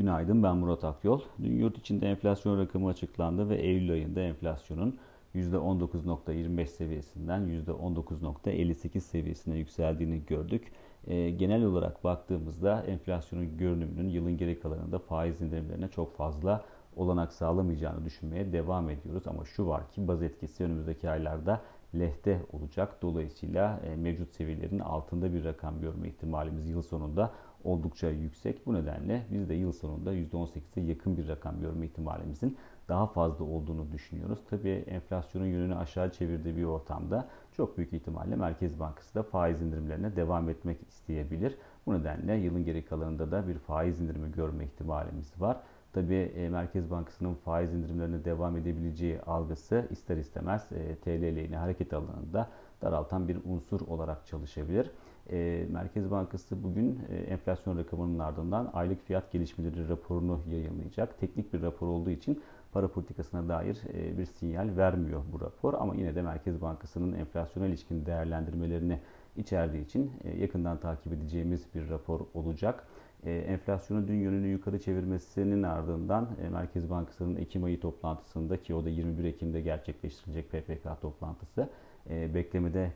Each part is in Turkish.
Günaydın ben Murat Akyol. Dün yurt içinde enflasyon rakamı açıklandı ve Eylül ayında enflasyonun %19.25 seviyesinden %19.58 seviyesine yükseldiğini gördük. E, genel olarak baktığımızda enflasyonun görünümünün yılın geri kalanında faiz indirimlerine çok fazla olanak sağlamayacağını düşünmeye devam ediyoruz. Ama şu var ki baz etkisi önümüzdeki aylarda lehte olacak. Dolayısıyla e, mevcut seviyelerin altında bir rakam görme ihtimalimiz yıl sonunda oldukça yüksek. Bu nedenle biz de yıl sonunda %18'e yakın bir rakam görme ihtimalimizin daha fazla olduğunu düşünüyoruz. Tabii enflasyonun yönünü aşağı çevirdiği bir ortamda çok büyük ihtimalle Merkez Bankası da faiz indirimlerine devam etmek isteyebilir. Bu nedenle yılın geri kalanında da bir faiz indirimi görme ihtimalimiz var. Tabii e, Merkez Bankası'nın faiz indirimlerine devam edebileceği algısı ister istemez e, TL lehine hareket alanında daraltan bir unsur olarak çalışabilir. E, Merkez Bankası bugün e, enflasyon rakamının ardından aylık fiyat gelişmeleri raporunu yayınlayacak. Teknik bir rapor olduğu için para politikasına dair e, bir sinyal vermiyor bu rapor ama yine de Merkez Bankası'nın enflasyona ilişkin değerlendirmelerini içerdiği için yakından takip edeceğimiz bir rapor olacak. E, enflasyonun dün yönünü yukarı çevirmesinin ardından Merkez Bankası'nın Ekim ayı toplantısında ki o da 21 Ekim'de gerçekleştirilecek PPK toplantısı e,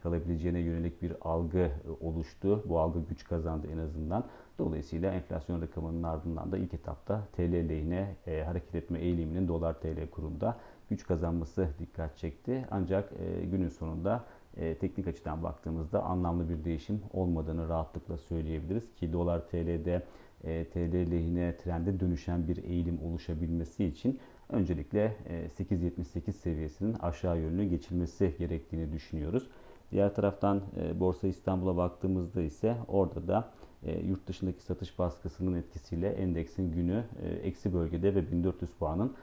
kalabileceğine yönelik bir algı oluştu. Bu algı güç kazandı en azından. Dolayısıyla enflasyon rakamının ardından da ilk etapta TL lehine hareket etme eğiliminin dolar TL kurunda güç kazanması dikkat çekti. Ancak günün sonunda teknik açıdan baktığımızda anlamlı bir değişim olmadığını rahatlıkla söyleyebiliriz ki dolar TL'de TL lehine trende dönüşen bir eğilim oluşabilmesi için öncelikle 8.78 seviyesinin aşağı yönlü geçilmesi gerektiğini düşünüyoruz. Diğer taraftan Borsa İstanbul'a baktığımızda ise orada da yurt dışındaki satış baskısının etkisiyle endeksin günü eksi bölgede ve 1400 puanın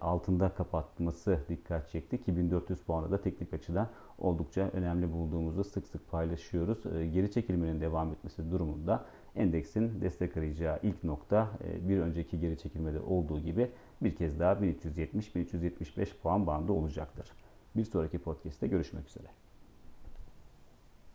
altında kapatması dikkat çekti ki 1400 puanı da teknik açıdan oldukça önemli bulduğumuzu sık sık paylaşıyoruz. Geri çekilmenin devam etmesi durumunda endeksin destek arayacağı ilk nokta bir önceki geri çekilmede olduğu gibi bir kez daha 1370-1375 puan bandı olacaktır. Bir sonraki podcast'te görüşmek üzere.